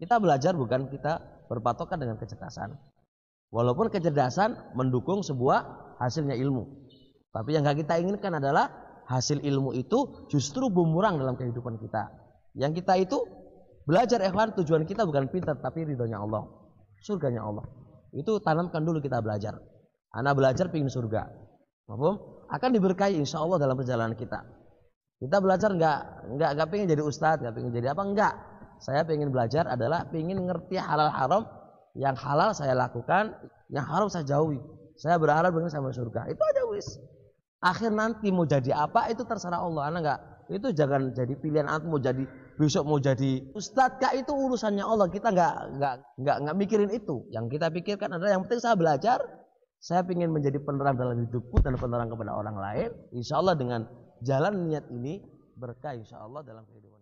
Kita belajar bukan kita berpatokan dengan kecerdasan. Walaupun kecerdasan mendukung sebuah hasilnya ilmu. Tapi yang gak kita inginkan adalah hasil ilmu itu justru bumerang dalam kehidupan kita. Yang kita itu belajar ikhwan tujuan kita bukan pintar tapi ridhonya Allah. Surganya Allah. Itu tanamkan dulu kita belajar. Anak belajar pingin surga. Mahfum? Akan diberkahi insya Allah dalam perjalanan kita. Kita belajar nggak nggak nggak pengen jadi ustadz, nggak pengen jadi apa enggak. Saya pengen belajar adalah pengen ngerti halal haram. Yang halal saya lakukan, yang haram saya jauhi. Saya berharap dengan sama surga. Itu aja wis. Akhir nanti mau jadi apa itu terserah Allah. Anak enggak itu jangan jadi pilihan antum mau jadi besok mau jadi ustadz kak itu urusannya Allah kita nggak nggak nggak nggak mikirin itu yang kita pikirkan adalah yang penting saya belajar saya ingin menjadi penerang dalam hidupku dan penerang kepada orang lain insya Allah dengan jalan niat ini berkah insya Allah dalam kehidupan